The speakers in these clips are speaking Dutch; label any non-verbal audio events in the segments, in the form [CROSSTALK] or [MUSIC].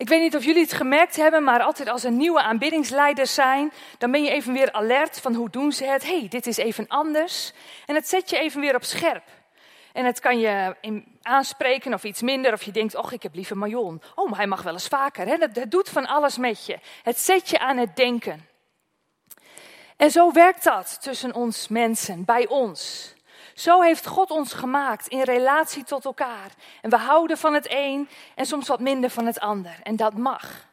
Ik weet niet of jullie het gemerkt hebben, maar altijd als er nieuwe aanbiddingsleiders zijn, dan ben je even weer alert van hoe doen ze het. hey, dit is even anders. En het zet je even weer op scherp. En het kan je aanspreken of iets minder, of je denkt, oh, ik heb liever Marion. Oh, maar hij mag wel eens vaker. Het, doet van alles met je. Het zet je aan het denken. En zo werkt dat tussen ons mensen, bij ons. Zo heeft God ons gemaakt in relatie tot elkaar. En we houden van het een en soms wat minder van het ander. En dat mag.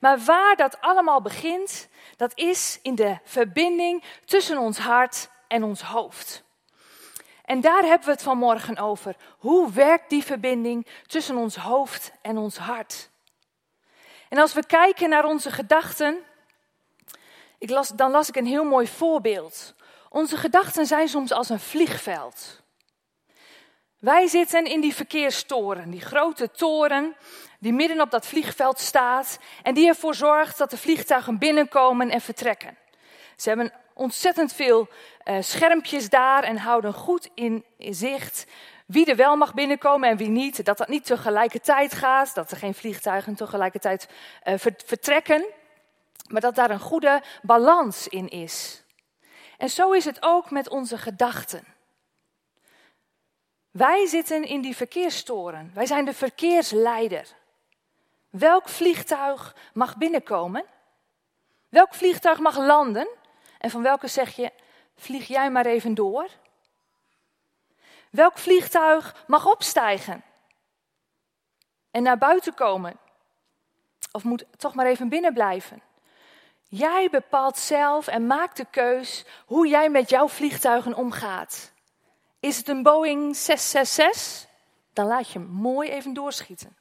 Maar waar dat allemaal begint, dat is in de verbinding tussen ons hart en ons hoofd. En daar hebben we het vanmorgen over. Hoe werkt die verbinding tussen ons hoofd en ons hart? En als we kijken naar onze gedachten, ik las, dan las ik een heel mooi voorbeeld. Onze gedachten zijn soms als een vliegveld. Wij zitten in die verkeerstoren, die grote toren die midden op dat vliegveld staat en die ervoor zorgt dat de vliegtuigen binnenkomen en vertrekken. Ze hebben ontzettend veel uh, schermpjes daar en houden goed in, zicht wie er wel mag binnenkomen en wie niet. Dat dat niet tegelijkertijd gaat, dat er geen vliegtuigen tegelijkertijd uh, vertrekken, maar dat daar een goede balans in is. En zo is het ook met onze gedachten. Wij zitten in die verkeerstoren. Wij zijn de verkeersleider. Welk vliegtuig mag binnenkomen? Welk vliegtuig mag landen? En van welke zeg je, vlieg jij maar even door? Welk vliegtuig mag opstijgen en naar buiten komen? Of moet toch maar even binnen blijven? Jij bepaalt zelf en maakt de keus hoe jij met jouw vliegtuigen omgaat. Is het een Boeing 666? Dan laat je hem mooi even doorschieten.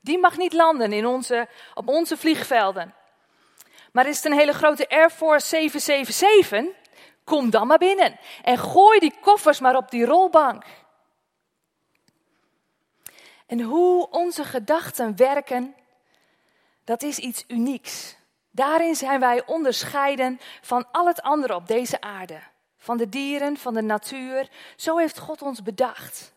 Die mag niet landen in onze, op onze vliegvelden. Maar is het een hele grote Air Force 777? Kom dan maar binnen en gooi die koffers maar op die rolbank. En hoe onze gedachten werken, dat is iets unieks. Daarin zijn wij onderscheiden van al het andere op deze aarde. Van de dieren, van de natuur. Zo heeft God ons bedacht.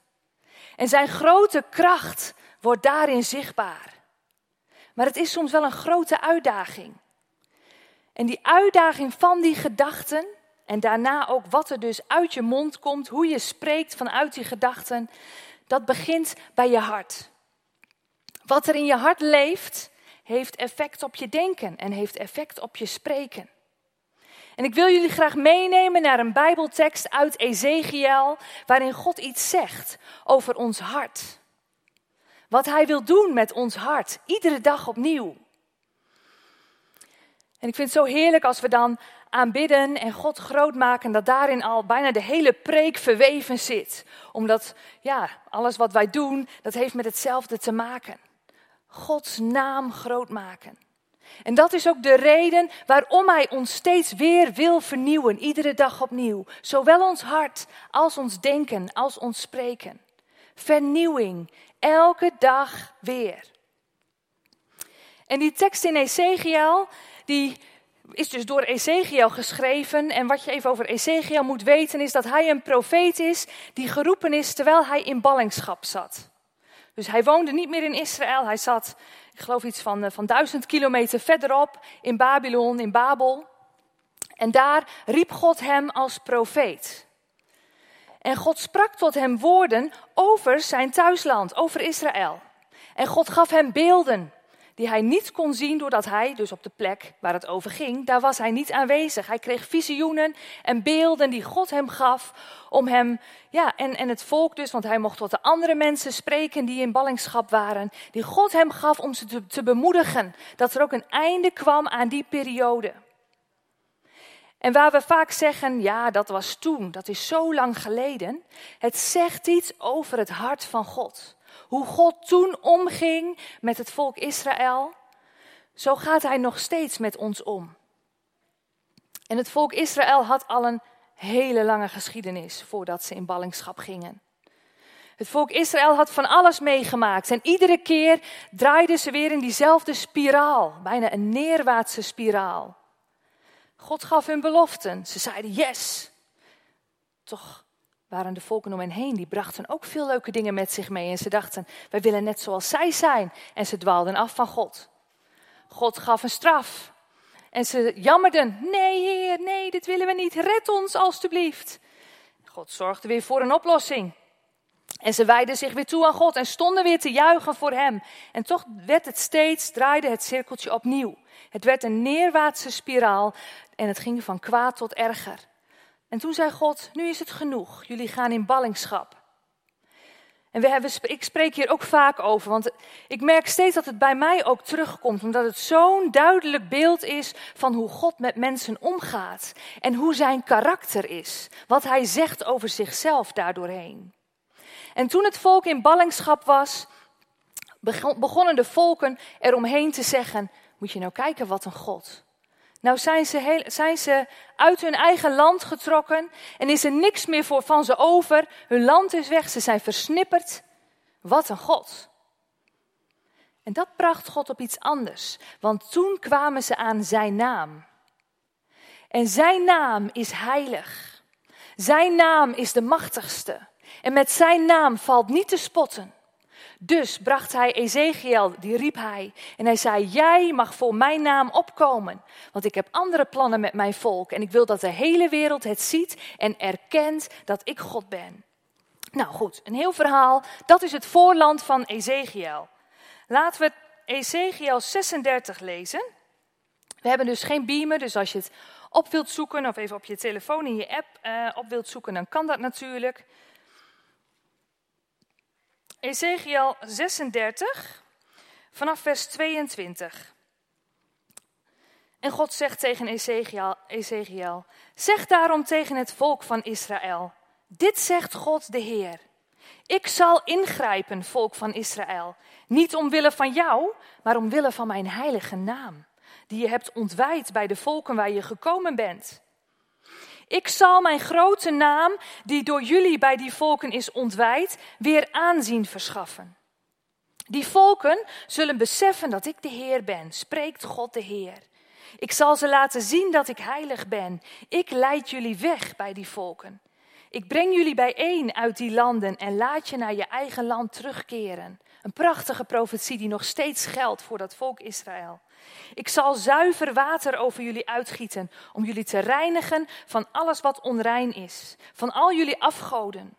En zijn grote kracht wordt daarin zichtbaar. Maar het is soms wel een grote uitdaging. En die uitdaging van die gedachten, en daarna ook wat er dus uit je mond komt, hoe je spreekt vanuit die gedachten, dat begint bij je hart. Wat er in je hart leeft, heeft effect op je denken en heeft effect op je spreken. En ik wil jullie graag meenemen naar een Bijbeltekst uit Ezekiel, waarin God iets zegt over ons hart. Wat Hij wil doen met ons hart, iedere dag opnieuw. En ik vind het zo heerlijk als we dan aanbidden en God groot maken, dat daarin al bijna de hele preek verweven zit. Omdat, ja, alles wat wij doen, dat heeft met hetzelfde te maken. Gods naam groot maken. En dat is ook de reden waarom Hij ons steeds weer wil vernieuwen, iedere dag opnieuw. Zowel ons hart als ons denken, als ons spreken. Vernieuwing, elke dag weer. En die tekst in Ezekiel, die is dus door Ezekiel geschreven. En wat je even over Ezekiel moet weten, is dat hij een profeet is die geroepen is terwijl hij in ballingschap zat. Dus hij woonde niet meer in Israël. Hij zat, ik geloof iets van, eh, van duizend kilometer verderop in Babylon, in Babel. En daar riep God hem als profeet. En God sprak tot hem woorden over zijn thuisland, over Israël. En God gaf hem beelden die hij niet kon zien doordat hij, dus op de plek waar het over ging, daar was hij niet aanwezig. Hij kreeg visioenen en beelden die God hem gaf om hem, ja, en, en het volk dus, want hij mocht tot de andere mensen spreken die in ballingschap waren, die God hem gaf om ze te, te bemoedigen, dat er ook een einde kwam aan die periode. En waar we vaak zeggen, ja, dat was toen, dat is zo lang geleden, het zegt iets over het hart van God. Hoe God toen omging met het volk Israël, zo gaat Hij nog steeds met ons om. En het volk Israël had al een hele lange geschiedenis voordat ze in ballingschap gingen. Het volk Israël had van alles meegemaakt en iedere keer draaiden ze weer in diezelfde spiraal, bijna een neerwaartse spiraal. God gaf hun beloften. Ze zeiden yes. Toch waren de volken om hen heen, die brachten ook veel leuke dingen met zich mee. En ze dachten, wij willen net zoals zij zijn. En ze dwaalden af van God. God gaf een straf. En ze jammerden, nee heer, nee, dit willen we niet. Red ons alstublieft. God zorgde weer voor een oplossing. En ze wijden zich weer toe aan God en stonden weer te juichen voor hem. En toch werd het steeds, draaide het cirkeltje opnieuw. Het werd een neerwaartse spiraal en het ging van kwaad tot erger. En toen zei God, nu is het genoeg, jullie gaan in ballingschap. En we hebben, ik spreek hier ook vaak over, want ik merk steeds dat het bij mij ook terugkomt, omdat het zo'n duidelijk beeld is van hoe God met mensen omgaat en hoe zijn karakter is, wat hij zegt over zichzelf daardoorheen. En toen het volk in ballingschap was, begonnen de volken eromheen te zeggen: Moet je nou kijken wat een God. Nou zijn ze, heel, zijn ze uit hun eigen land getrokken en is er niks meer voor, van ze over. Hun land is weg, ze zijn versnipperd. Wat een God. En dat bracht God op iets anders, want toen kwamen ze aan zijn naam. En zijn naam is heilig. Zijn naam is de machtigste. En met zijn naam valt niet te spotten. Dus bracht hij Ezekiel, die riep hij. En hij zei, jij mag voor mijn naam opkomen. Want ik heb andere plannen met mijn volk. En ik wil dat de hele wereld het ziet en erkent dat ik God ben. Nou goed, een heel verhaal. Dat is het voorland van Ezekiel. Laten we Ezekiel 36 lezen. We hebben dus geen beamer, dus als je het op wilt zoeken of even op je telefoon in je app uh, op wilt zoeken, dan kan dat natuurlijk. Ezekiel 36, vanaf vers 22. En God zegt tegen Ezekiel, Ezekiel, zeg daarom tegen het volk van Israël, dit zegt God de Heer. Ik zal ingrijpen, volk van Israël, niet omwille van jou, maar omwille van mijn heilige naam, die je hebt ontwijd bij de volken waar je gekomen bent. Ik zal mijn grote naam, die door jullie bij die volken is ontwijd, weer aanzien verschaffen. Die volken zullen beseffen dat ik de Heer ben, spreekt God de Heer. Ik zal ze laten zien dat ik heilig ben. Ik leid jullie weg bij die volken. Ik breng jullie bijeen uit die landen en laat je naar je eigen land terugkeren. Een prachtige profetie die nog steeds geldt voor dat volk Israël. Ik zal zuiver water over jullie uitgieten om jullie te reinigen van alles wat onrein is, van al jullie afgoden.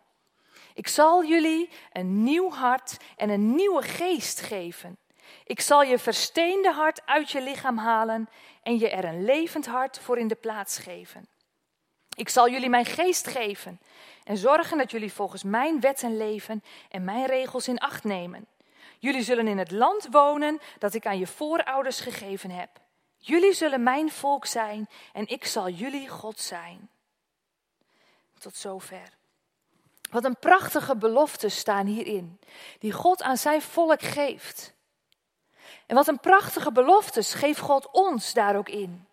Ik zal jullie een nieuw hart en een nieuwe geest geven. Ik zal je versteende hart uit je lichaam halen en je er een levend hart voor in de plaats geven. Ik zal jullie mijn geest geven en zorgen dat jullie volgens mijn wetten leven en mijn regels in acht nemen. Jullie zullen in het land wonen dat ik aan je voorouders gegeven heb. Jullie zullen mijn volk zijn en ik zal jullie God zijn. Tot zover. Wat een prachtige beloften staan hierin, die God aan zijn volk geeft. En wat een prachtige beloftes geeft God ons daar ook in.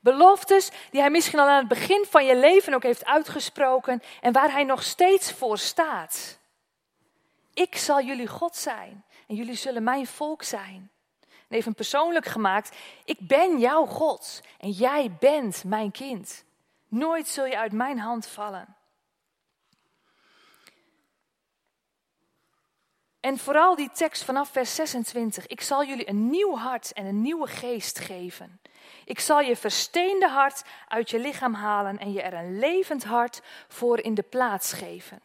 Beloftes die hij misschien al aan het begin van je leven ook heeft uitgesproken en waar hij nog steeds voor staat. Ik zal jullie God zijn en jullie zullen mijn volk zijn. En even persoonlijk gemaakt, ik ben jouw God en jij bent mijn kind. Nooit zul je uit mijn hand vallen. En vooral die tekst vanaf vers 26. Ik zal jullie een nieuw hart en een nieuwe geest geven. Ik zal je versteende hart uit je lichaam halen en je er een levend hart voor in de plaats geven.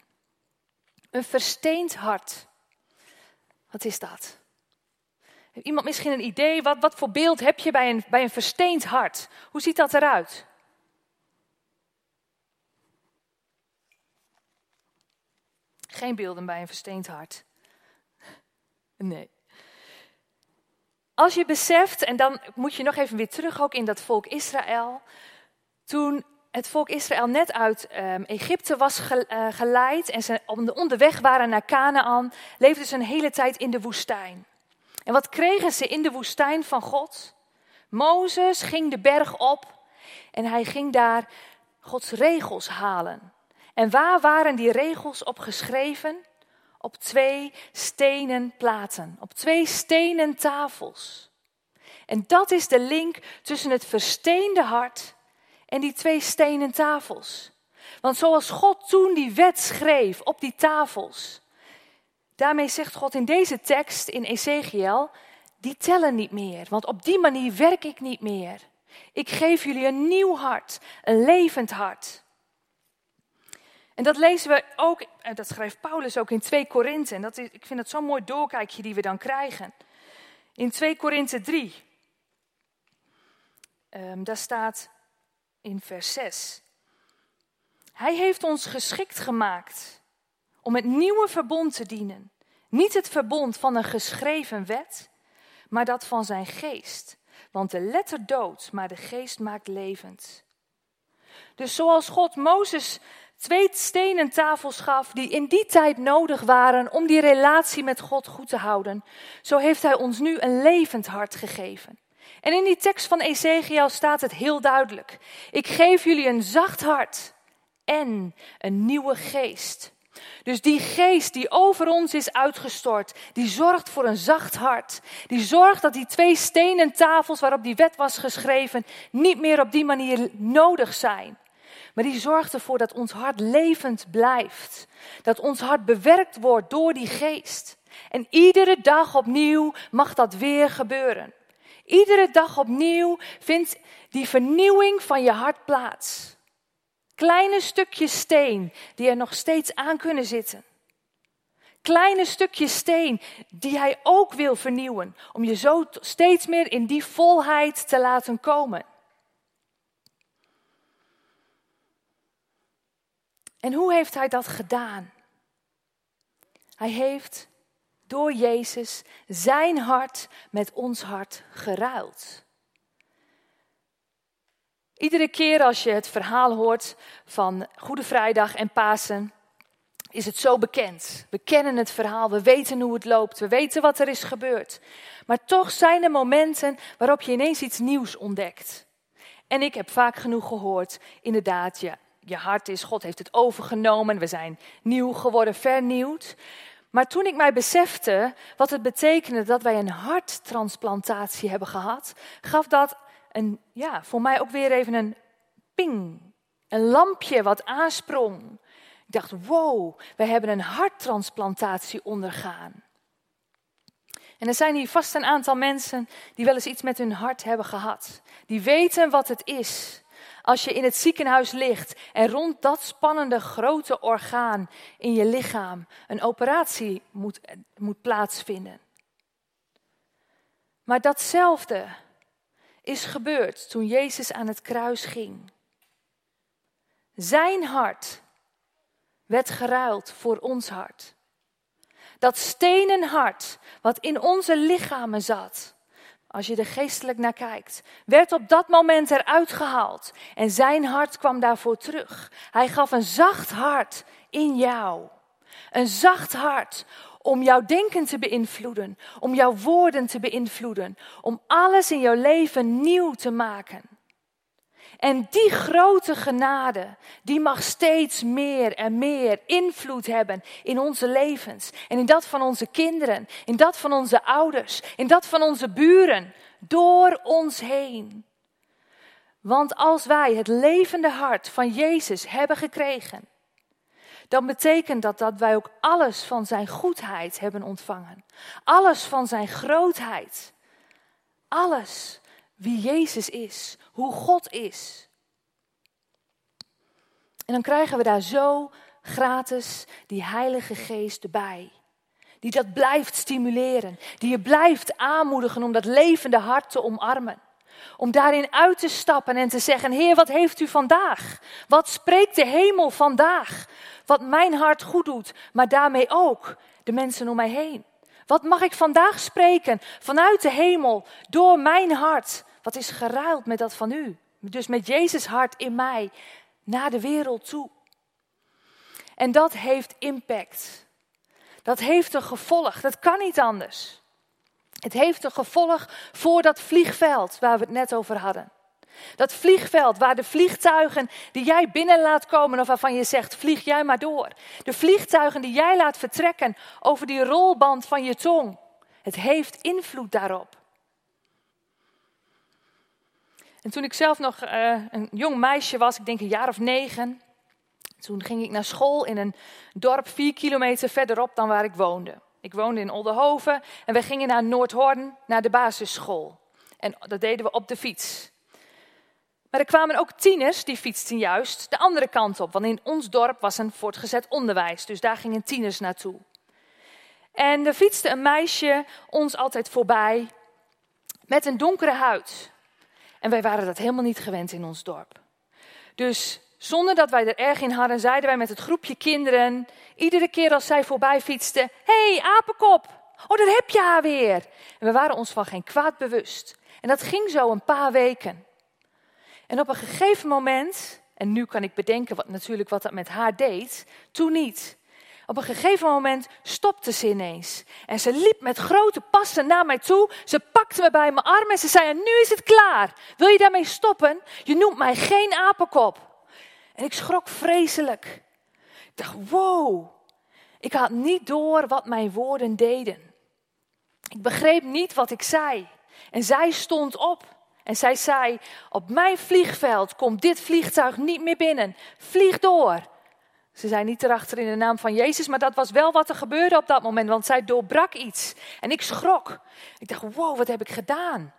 Een versteend hart. Wat is dat? Heeft iemand misschien een idee? Wat, wat voor beeld heb je bij een, bij een versteend hart? Hoe ziet dat eruit? Geen beelden bij een versteend hart. Nee. Als je beseft, en dan moet je nog even weer terug ook in dat volk Israël. Toen het volk Israël net uit um, Egypte was eh, geleid en ze onderweg waren naar Canaan, leefden ze een hele tijd in de woestijn. En wat kregen ze in de woestijn van God? Mozes ging de berg op en hij ging daar Gods regels halen. En waar waren die regels op geschreven? Op twee stenen platen, op twee stenen tafels. En dat is de link tussen het versteende hart en die twee stenen tafels. Want zoals God toen die wet schreef op die tafels, daarmee zegt God in deze tekst in Ezekiel, die tellen niet meer, want op die manier werk ik niet meer. Ik geef jullie een nieuw hart, een levend hart. En dat lezen we ook, dat schrijft Paulus ook in 2 Korinthe. En dat is, ik vind dat zo'n mooi doorkijkje die we dan krijgen. In 2 Korinthe 3, um, daar staat in vers 6. Hij heeft ons geschikt gemaakt om het nieuwe verbond te dienen. Niet het verbond van een geschreven wet, maar dat van zijn geest. Want de letter doodt, maar de geest maakt levend. Dus zoals God Mozes twee stenen tafels gaf die in die tijd nodig waren om die relatie met God goed te houden, zo heeft Hij ons nu een levend hart gegeven. En in die tekst van Ezekiel staat het heel duidelijk. Ik geef jullie een zacht hart en een nieuwe geest. Dus die geest die over ons is uitgestort, die zorgt voor een zacht hart. Die zorgt dat die twee stenen tafels waarop die wet was geschreven niet meer op die manier nodig zijn. Maar die zorgt ervoor dat ons hart levend blijft. Dat ons hart bewerkt wordt door die geest. En iedere dag opnieuw mag dat weer gebeuren. Iedere dag opnieuw vindt die vernieuwing van je hart plaats. Kleine stukjes steen die er nog steeds aan kunnen zitten. Kleine stukjes steen die hij ook wil vernieuwen. Om je zo steeds meer in die volheid te laten komen. En hoe heeft hij dat gedaan? Hij heeft door Jezus zijn hart met ons hart geruild. Iedere keer als je het verhaal hoort van Goede Vrijdag en Pasen, is het zo bekend. We kennen het verhaal, we weten hoe het loopt, we weten wat er is gebeurd. Maar toch zijn er momenten waarop je ineens iets nieuws ontdekt. En ik heb vaak genoeg gehoord, inderdaad, ja, je hart is, God heeft het overgenomen, we zijn nieuw geworden, vernieuwd. Maar toen ik mij besefte wat het betekende dat wij een harttransplantatie hebben gehad, gaf dat een, ja, voor mij ook weer even een ping. Een lampje wat aansprong. Ik dacht, wow, wij hebben een harttransplantatie ondergaan. En er zijn hier vast een aantal mensen die wel eens iets met hun hart hebben gehad. Die weten wat het is als je in het ziekenhuis ligt en rond dat spannende grote orgaan in je lichaam een operatie moet, moet plaatsvinden. Maar datzelfde is gebeurd toen Jezus aan het kruis ging. Zijn hart werd geruild voor ons hart. Dat stenen hart wat in onze lichamen zat, als je er geestelijk naar kijkt, werd op dat moment eruit gehaald en zijn hart kwam daarvoor terug. Hij gaf een zacht hart in jou. Een zacht hart om jouw denken te beïnvloeden, om jouw woorden te beïnvloeden, om alles in jouw leven nieuw te maken. En die grote genade, die mag steeds meer en meer invloed hebben in onze levens. En in dat van onze kinderen, in dat van onze ouders, in dat van onze buren, door ons heen. Want als wij het levende hart van Jezus hebben gekregen, dan betekent dat dat wij ook alles van Zijn goedheid hebben ontvangen. Alles van Zijn grootheid. Alles wie Jezus is, hoe God is. En dan krijgen we daar zo gratis die Heilige Geest erbij. Die dat blijft stimuleren. Die je blijft aanmoedigen om dat levende hart te omarmen. Om daarin uit te stappen en te zeggen: Heer, wat heeft u vandaag? Wat spreekt de hemel vandaag? Wat mijn hart goed doet, maar daarmee ook de mensen om mij heen. Wat mag ik vandaag spreken vanuit de hemel door mijn hart? Wat is geruild met dat van u? Dus met Jezus hart in mij naar de wereld toe. En dat heeft impact. Dat heeft een gevolg. Dat kan niet anders. Het heeft een gevolg voor dat vliegveld waar we het net over hadden. Dat vliegveld waar de vliegtuigen die jij binnen laat komen of waarvan je zegt vlieg jij maar door. De vliegtuigen die jij laat vertrekken over die rolband van je tong. Het heeft invloed daarop. En toen ik zelf nog uh, een jong meisje was, ik denk een jaar of negen, Toen ging ik naar school in een dorp vier kilometer verderop dan waar ik woonde. Ik woonde in Oldenhoven en we gingen naar Noordhoorn, naar de basisschool. En dat deden we op de fiets. Maar er kwamen ook tieners, die fietsten juist de andere kant op. Want in ons dorp was een voortgezet onderwijs, dus daar gingen tieners naartoe. En er fietste een meisje ons altijd voorbij met een donkere huid. En wij waren dat helemaal niet gewend in ons dorp. Dus zonder dat wij er erg in hadden, zeiden wij met het groepje kinderen, iedere keer als zij voorbij fietsten, hey, apenkop, oh, daar heb je haar weer. En we waren ons van geen kwaad bewust. En dat ging zo een paar weken. En op een gegeven moment, en nu kan ik bedenken wat, natuurlijk wat dat met haar deed, toen niet. Op een gegeven moment stopte ze ineens. En ze liep met grote passen naar mij toe. Ze pakte me bij mijn arm en ze zei: Nu is het klaar. Wil je daarmee stoppen? Je noemt mij geen apenkop. En ik schrok vreselijk. Ik dacht: Wow. Ik had niet door wat mijn woorden deden. Ik begreep niet wat ik zei. En zij stond op. En zij zei: Op mijn vliegveld komt dit vliegtuig niet meer binnen. Vlieg door. Ze zei niet erachter in de naam van Jezus, maar dat was wel wat er gebeurde op dat moment, want zij doorbrak iets. En ik schrok. Ik dacht, wow, wat heb ik gedaan?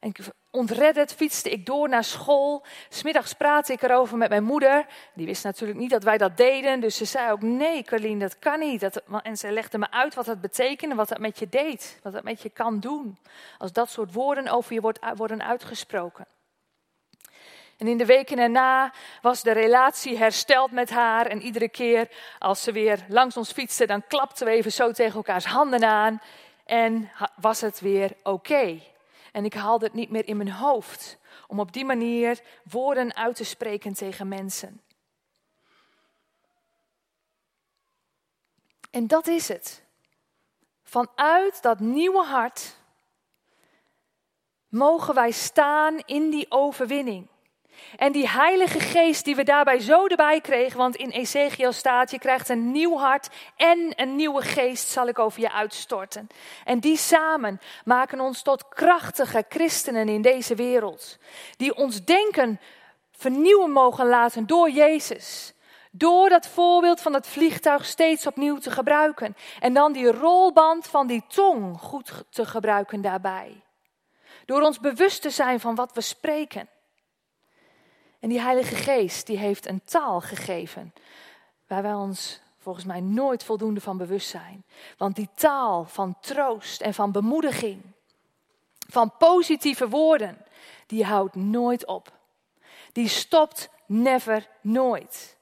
En ontredderd fietste ik door naar school. Smiddags praatte ik erover met mijn moeder. Die wist natuurlijk niet dat wij dat deden. Dus ze zei ook, nee Carlien, dat kan niet. Dat, en ze legde me uit wat dat betekende, wat dat met je deed. Wat dat met je kan doen. Als dat soort woorden over je worden uitgesproken. En in de weken erna was de relatie hersteld met haar. En iedere keer als ze weer langs ons fietste, dan klapten we even zo tegen elkaars handen aan. En was het weer oké. En ik haalde het niet meer in mijn hoofd om op die manier woorden uit te spreken tegen mensen. En dat is het. Vanuit dat nieuwe hart mogen wij staan in die overwinning. En die Heilige Geest die we daarbij zo erbij kregen, want in Ezekiel staat: je krijgt een nieuw hart en een nieuwe geest zal ik over je uitstorten. En die samen maken ons tot krachtige christenen in deze wereld, die ons denken vernieuwen mogen laten door Jezus. Door dat voorbeeld van het vliegtuig steeds opnieuw te gebruiken. En dan die rolband van die tong goed te gebruiken daarbij. Door ons bewust te zijn van wat we spreken. En die Heilige Geest, die heeft een taal gegeven waar wij ons volgens mij nooit voldoende van bewust zijn. Want die taal van troost en van bemoediging, van positieve woorden, die houdt nooit op. Die stopt never nooit.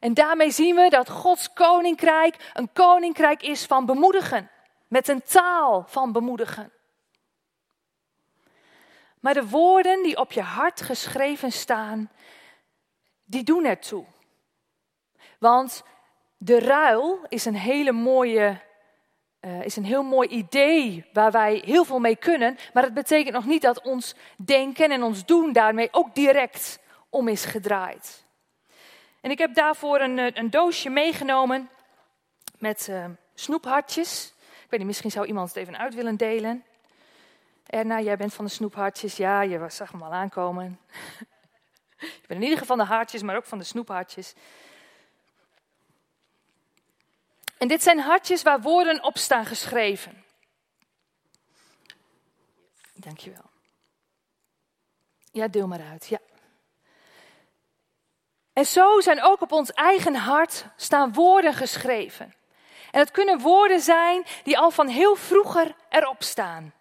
En daarmee zien we dat Gods koninkrijk een koninkrijk is van bemoedigen. Met een taal van bemoedigen. Maar de woorden die op je hart geschreven staan, die doen ertoe. Want de ruil is een hele mooie, uh, is een heel mooi idee waar wij heel veel mee kunnen. Maar het betekent nog niet dat ons denken en ons doen daarmee ook direct om is gedraaid. En ik heb daarvoor een, eh, een doosje meegenomen met uh, snoephartjes. Ik weet niet, misschien zou iemand het even uit willen delen. Erna, jij bent van de snoephartjes. Ja, je zag hem al aankomen. [LAUGHS] je bent in ieder geval van de hartjes, maar ook van de snoephartjes. En dit zijn hartjes waar woorden op staan geschreven. Dankjewel. Ja, deel maar uit. Ja. En zo zijn ook op ons eigen hart staan woorden geschreven. En het kunnen woorden zijn die al van heel vroeger erop staan.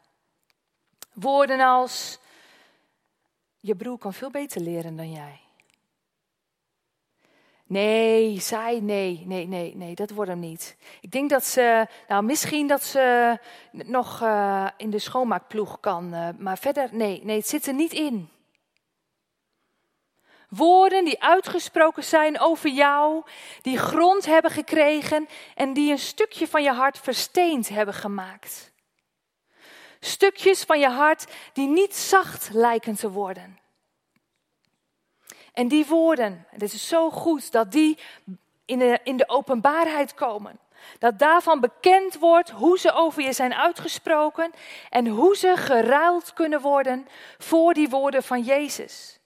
Woorden als, je broer kan veel beter leren dan jij. Nee, zij, nee, nee, nee, nee, dat wordt hem niet. Ik denk dat ze, nou misschien dat ze nog uh, in de schoonmaakploeg kan, uh, maar verder, nee, nee, het zit er niet in. Woorden die uitgesproken zijn over jou, die grond hebben gekregen en die een stukje van je hart versteend hebben gemaakt. Stukjes van je hart die niet zacht lijken te worden. En die woorden, het is zo goed dat die in de, in de openbaarheid komen. Dat daarvan bekend wordt hoe ze over je zijn uitgesproken en hoe ze geruild kunnen worden voor die woorden van Jezus.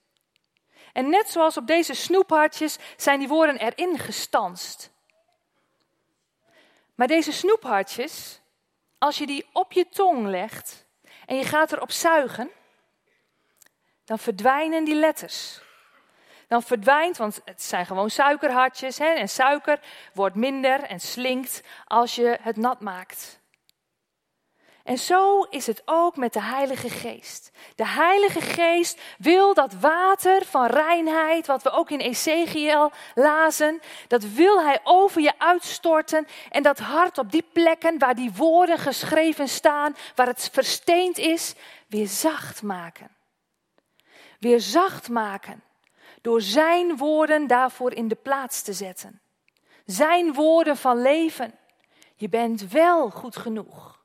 En net zoals op deze snoephartjes zijn die woorden erin gestanst. Maar deze snoephartjes, als je die op je tong legt en je gaat erop zuigen, dan verdwijnen die letters. Dan verdwijnt, want het zijn gewoon suikerhartjes hè, en suiker wordt minder en slinkt als je het nat maakt. En zo is het ook met de Heilige Geest. De Heilige Geest wil dat water van reinheid, wat we ook in Ezekiel lazen, dat wil Hij over je uitstorten en dat hart op die plekken waar die woorden geschreven staan, waar het versteend is, weer zacht maken. Weer zacht maken door Zijn woorden daarvoor in de plaats te zetten. Zijn woorden van leven. Je bent wel goed genoeg.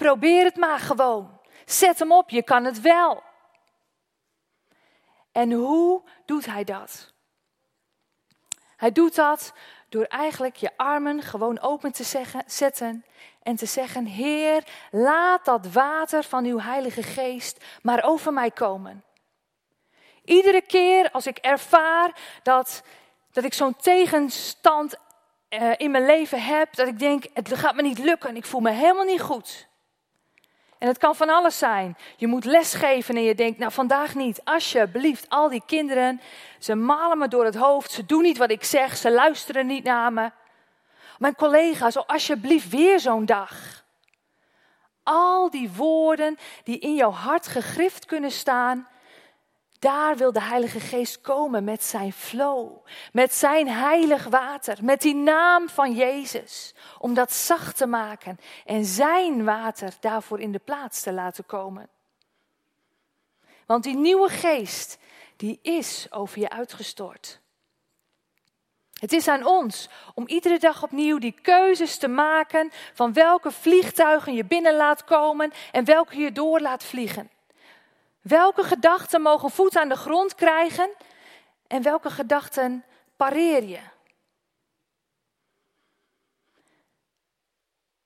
Probeer het maar gewoon. Zet hem op, je kan het wel. En hoe doet hij dat? Hij doet dat door eigenlijk je armen gewoon open te zeggen, zetten en te zeggen: Heer, laat dat water van uw Heilige Geest maar over mij komen. Iedere keer als ik ervaar dat, dat ik zo'n tegenstand uh, in mijn leven heb, dat ik denk: het gaat me niet lukken, ik voel me helemaal niet goed. En het kan van alles zijn. Je moet lesgeven en je denkt, nou vandaag niet. Alsjeblieft, al die kinderen, ze malen me door het hoofd. Ze doen niet wat ik zeg, ze luisteren niet naar me. Mijn collega's, oh, alsjeblieft weer zo'n dag. Al die woorden die in jouw hart gegrift kunnen staan, daar wil de Heilige Geest komen met zijn flow, met zijn heilig water, met die naam van Jezus, om dat zacht te maken en zijn water daarvoor in de plaats te laten komen. Want die nieuwe geest, die is over je uitgestort. Het is aan ons om iedere dag opnieuw die keuzes te maken van welke vliegtuigen je binnen laat komen en welke je door laat vliegen. Welke gedachten mogen voet aan de grond krijgen en welke gedachten pareer je?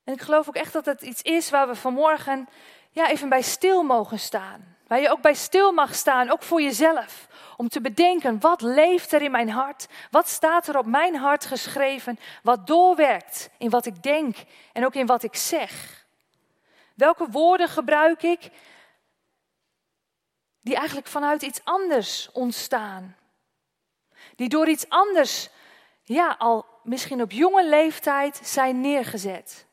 En ik geloof ook echt dat het iets is waar we vanmorgen ja, even bij stil mogen staan. Waar je ook bij stil mag staan, ook voor jezelf. Om te bedenken, wat leeft er in mijn hart? Wat staat er op mijn hart geschreven? Wat doorwerkt in wat ik denk en ook in wat ik zeg? Welke woorden gebruik ik die eigenlijk vanuit iets anders ontstaan. Die door iets anders, ja, al misschien op jonge leeftijd zijn neergezet.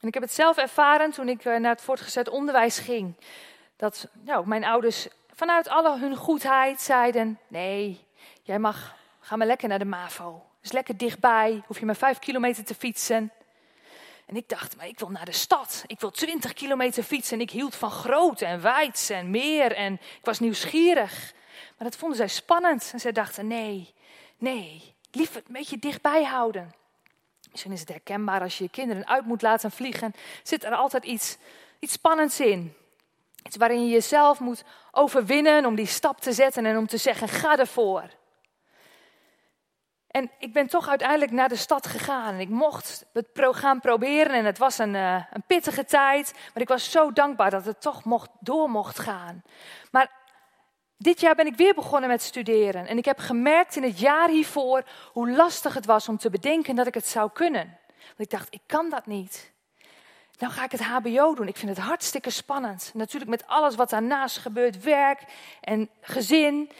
En ik heb het zelf ervaren toen ik eh, naar het voortgezet onderwijs ging. Dat nou, mijn ouders vanuit alle hun goedheid zeiden: Nee, jij mag, ga maar lekker naar de MAVO. Is lekker dichtbij, hoef je maar vijf kilometer te fietsen. En ik dacht, maar ik wil naar de stad. Ik wil 20 kilometer fietsen. En ik hield van groot en wijd en meer. En ik was nieuwsgierig. Maar dat vonden zij spannend. En zij dachten, nee, nee, liever een beetje dichtbij houden. Misschien is het herkenbaar als je je kinderen uit moet laten vliegen. Zit er altijd iets, iets spannends in. Iets waarin je jezelf moet overwinnen om die stap te zetten en om te zeggen, ga ervoor. En ik ben toch uiteindelijk naar de stad gegaan. En ik mocht het gaan proberen. En het was een, uh, een pittige tijd. Maar ik was zo dankbaar dat het toch mocht, door mocht gaan. Maar dit jaar ben ik weer begonnen met studeren. En ik heb gemerkt in het jaar hiervoor hoe lastig het was om te bedenken dat ik het zou kunnen. Want ik dacht, ik kan dat niet. Dan ga ik het HBO doen. Ik vind het hartstikke spannend. Natuurlijk met alles wat daarnaast gebeurt: werk en gezin,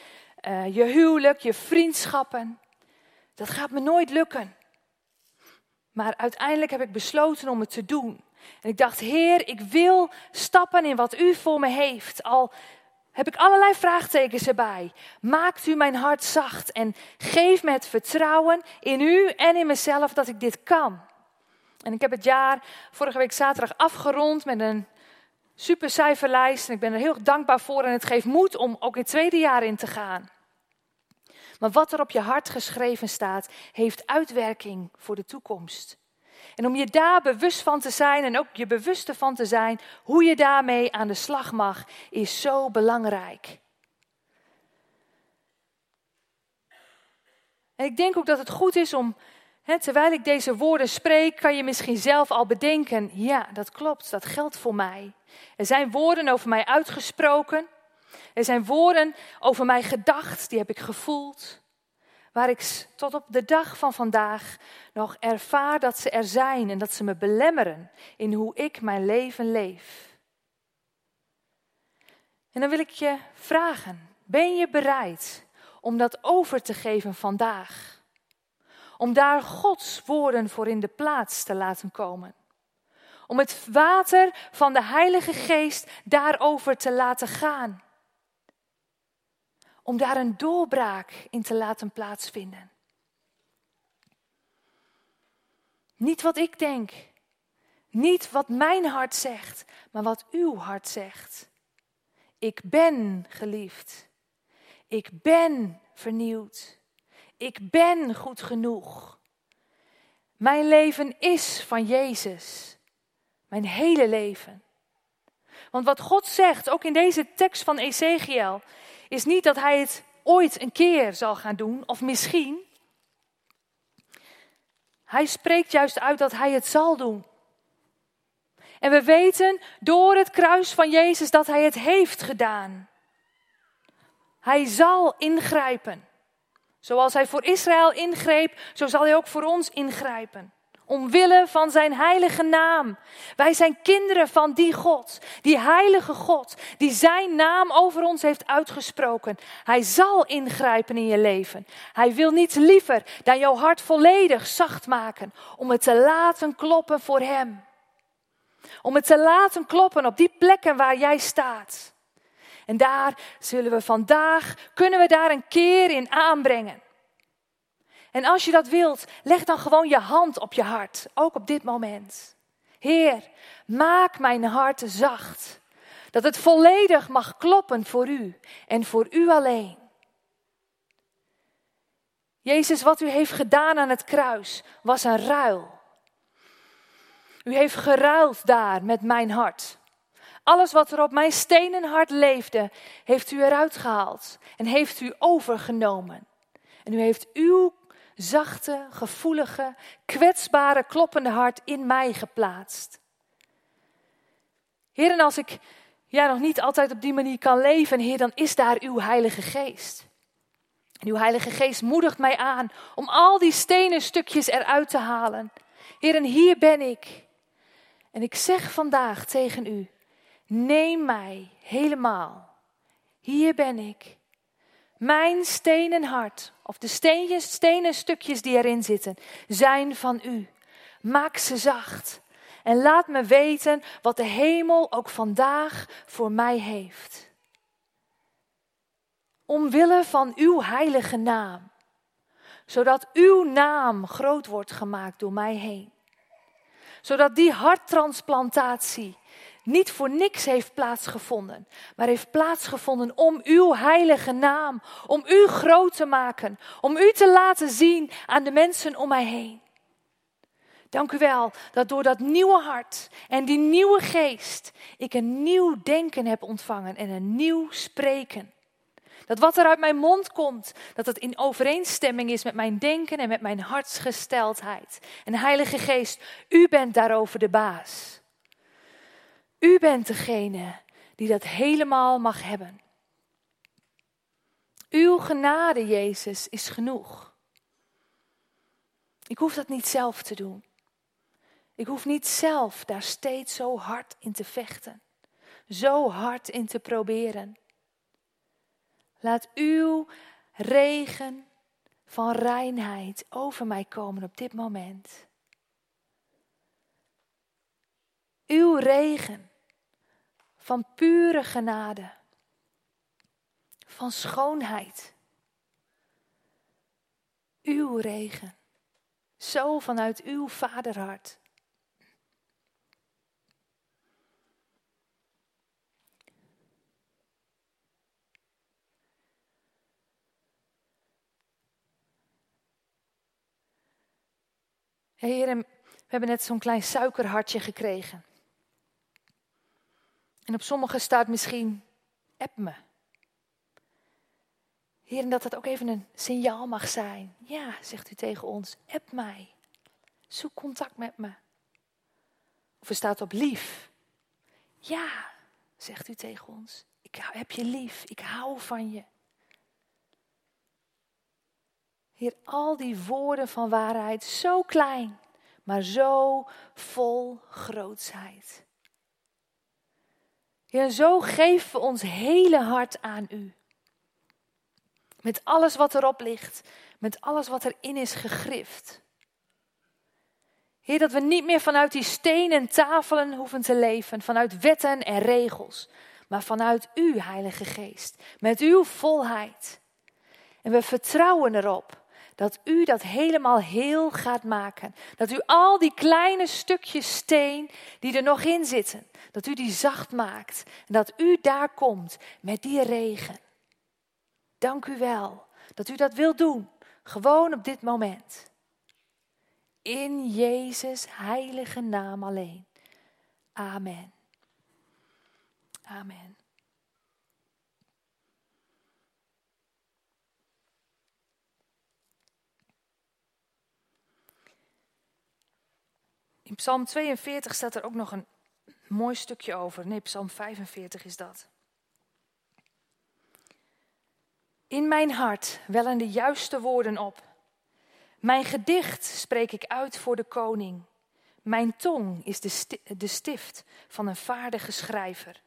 uh, je huwelijk, je vriendschappen. Dat gaat me nooit lukken. Maar uiteindelijk heb ik besloten om het te doen. En ik dacht, Heer, ik wil stappen in wat U voor me heeft. Al heb ik allerlei vraagtekens erbij. Maakt U mijn hart zacht en geef me het vertrouwen in U en in mezelf dat ik dit kan. En ik heb het jaar vorige week zaterdag afgerond met een super cijferlijst. En ik ben er heel dankbaar voor en het geeft moed om ook in het tweede jaar in te gaan. Maar wat er op je hart geschreven staat, heeft uitwerking voor de toekomst. En om je daar bewust van te zijn en ook je bewust van te zijn hoe je daarmee aan de slag mag, is zo belangrijk. En ik denk ook dat het goed is om, hè, terwijl ik deze woorden spreek, kan je misschien zelf al bedenken, ja, dat klopt, dat geldt voor mij. Er zijn woorden over mij uitgesproken Er zijn woorden over mij gedacht, die heb ik gevoeld, waar ik tot op de dag van vandaag nog ervaar dat ze er zijn en dat ze me belemmeren in hoe ik mijn leven leef. En dan wil ik je vragen, ben je bereid om dat over te geven vandaag? Om daar Gods woorden voor in de plaats te laten komen? Om het water van de Heilige Geest daarover te laten gaan? Om daar een doorbraak in te laten plaatsvinden? Niet wat ik denk, niet wat mijn hart zegt, maar wat uw hart zegt. Ik ben geliefd. Ik ben vernieuwd. Ik ben goed genoeg. Mijn leven is van Jezus. Mijn hele leven. Want wat God zegt, ook in deze tekst van Ezekiel, is niet dat hij het ooit een keer zal gaan doen, of misschien. Hij spreekt juist uit dat hij het zal doen. En we weten door het kruis van Jezus dat Hij het heeft gedaan. Hij zal ingrijpen. Zoals Hij voor Israël ingreep, zo zal Hij ook voor ons ingrijpen. Omwille van Zijn heilige naam. Wij zijn kinderen van die God, die heilige God, die Zijn naam over ons heeft uitgesproken. Hij zal ingrijpen in je leven. Hij wil niets liever dan jouw hart volledig zacht maken, om het te laten kloppen voor Hem. Om het te laten kloppen op die plekken waar jij staat. En daar zullen we vandaag, kunnen we daar een keer in aanbrengen. En als je dat wilt, leg dan gewoon je hand op je hart, ook op dit moment. Heer, maak mijn hart zacht, dat het volledig mag kloppen voor u en voor u alleen. Jezus, wat u heeft gedaan aan het kruis was een ruil. U heeft geruild daar met mijn hart. Alles wat er op mijn stenen hart leefde, heeft u eruit gehaald en heeft u overgenomen. En u heeft uw zachte, gevoelige, kwetsbare, kloppende hart in mij geplaatst. Heer, en als ik ja, nog niet altijd op die manier kan leven, Heer, dan is daar uw Heilige Geest. En uw Heilige Geest moedigt mij aan om al die stenen stukjes eruit te halen. Heer, en hier ben ik. En ik zeg vandaag tegen u: neem mij helemaal. Hier ben ik. Mijn stenen hart, of de steentjes, stenen stukjes die erin zitten, zijn van u. Maak ze zacht. En laat me weten wat de hemel ook vandaag voor mij heeft. Omwille van uw heilige naam. Zodat uw naam groot wordt gemaakt door mij heen zodat die harttransplantatie niet voor niks heeft plaatsgevonden, maar heeft plaatsgevonden om uw heilige naam, om u groot te maken, om u te laten zien aan de mensen om mij heen. Dank u wel dat door dat nieuwe hart en die nieuwe geest ik een nieuw denken heb ontvangen en een nieuw spreken. Dat wat er uit mijn mond komt, dat het in overeenstemming is met mijn denken en met mijn hartsgesteldheid. En Heilige Geest, u bent daarover de baas. U bent degene die dat helemaal mag hebben. Uw genade, Jezus, is genoeg. Ik hoef dat niet zelf te doen. Ik hoef niet zelf daar steeds zo hard in te vechten, zo hard in te proberen. Laat uw regen van reinheid over mij komen op dit moment. Uw regen van pure genade, van schoonheid. Uw regen, zo vanuit uw vaderhart. Heer, we hebben net zo'n klein suikerhartje gekregen. En op sommige staat misschien, app me. Heer, en dat dat ook even een signaal mag zijn. Ja, zegt u tegen ons, app mij. Zoek contact met me. Of er staat op lief. Ja, zegt u tegen ons, Ik heb je lief. Ik hou van je. Heer, al die woorden van waarheid, zo klein, maar zo vol grootsheid. Heer, zo geven we ons hele hart aan U. Met alles wat erop ligt, met alles wat erin is gegrift. Heer, dat we niet meer vanuit die stenen tafelen hoeven te leven, vanuit wetten en regels, maar vanuit U, Heilige Geest, met Uw volheid. En we vertrouwen erop dat U dat helemaal heel gaat maken. Dat U al die kleine stukjes steen die er nog in zitten, dat U die zacht maakt. En dat U daar komt met die regen. Dank U wel dat U dat wilt doen, gewoon op dit moment. In Jezus' heilige naam alleen. Amen. Amen. Psalm 42 staat er ook nog een mooi stukje over. Nee, Psalm 45 is dat. In mijn hart wellen de juiste woorden op. Mijn gedicht spreek ik uit voor de koning. Mijn tong is de, de stift van een vaardige schrijver.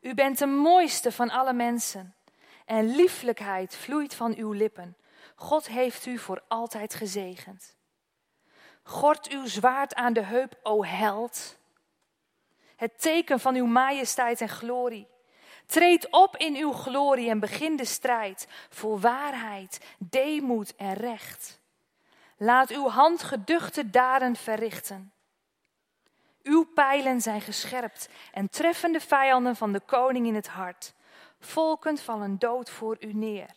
U bent de mooiste van alle mensen. En lieflijkheid vloeit van uw lippen. God heeft u voor altijd gezegend. Gort uw zwaard aan de heup, o held. Het teken van uw majesteit en glorie. Treed op in uw glorie en begin de strijd voor waarheid, deemoed en recht. Laat uw hand geduchte daden verrichten. Uw pijlen zijn gescherpt en treffen de vijanden van de koning in het hart. Volken vallen dood voor u neer.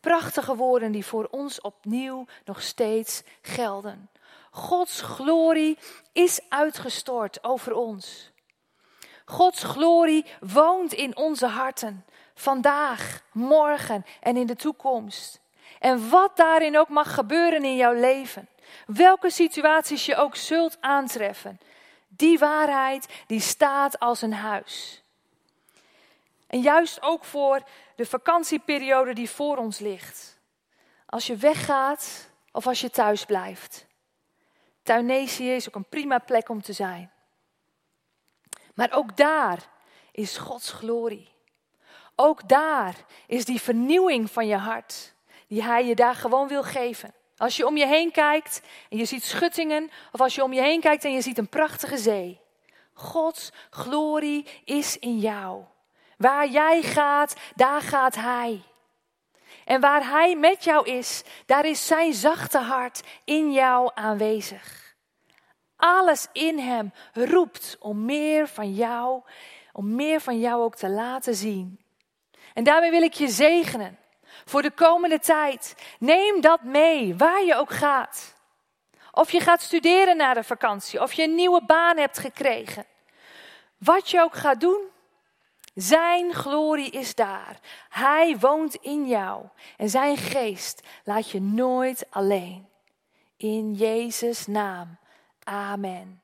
Prachtige woorden die voor ons opnieuw nog steeds gelden. Gods glorie is uitgestort over ons. Gods glorie woont in onze harten, vandaag, morgen en in de toekomst. En wat daarin ook mag gebeuren in jouw leven, welke situaties je ook zult aantreffen, die waarheid die staat als een huis. En juist ook voor de vakantieperiode die voor ons ligt. Als je weggaat of als je thuis blijft. Tunesië is ook een prima plek om te zijn. Maar ook daar is Gods glorie. Ook daar is die vernieuwing van je hart, die Hij je daar gewoon wil geven. Als je om je heen kijkt en je ziet schuttingen, of als je om je heen kijkt en je ziet een prachtige zee. Gods glorie is in jou. Waar jij gaat, daar gaat Hij. En waar Hij met jou is, daar is Zijn zachte hart in jou aanwezig. Alles in Hem roept om meer van jou, om meer van jou ook te laten zien. En daarmee wil ik je zegenen voor de komende tijd. Neem dat mee, waar je ook gaat. Of je gaat studeren na de vakantie, of je een nieuwe baan hebt gekregen. Wat je ook gaat doen, zijn glorie is daar. Hij woont in jou. En zijn geest laat je nooit alleen. In Jezus' naam. Amen.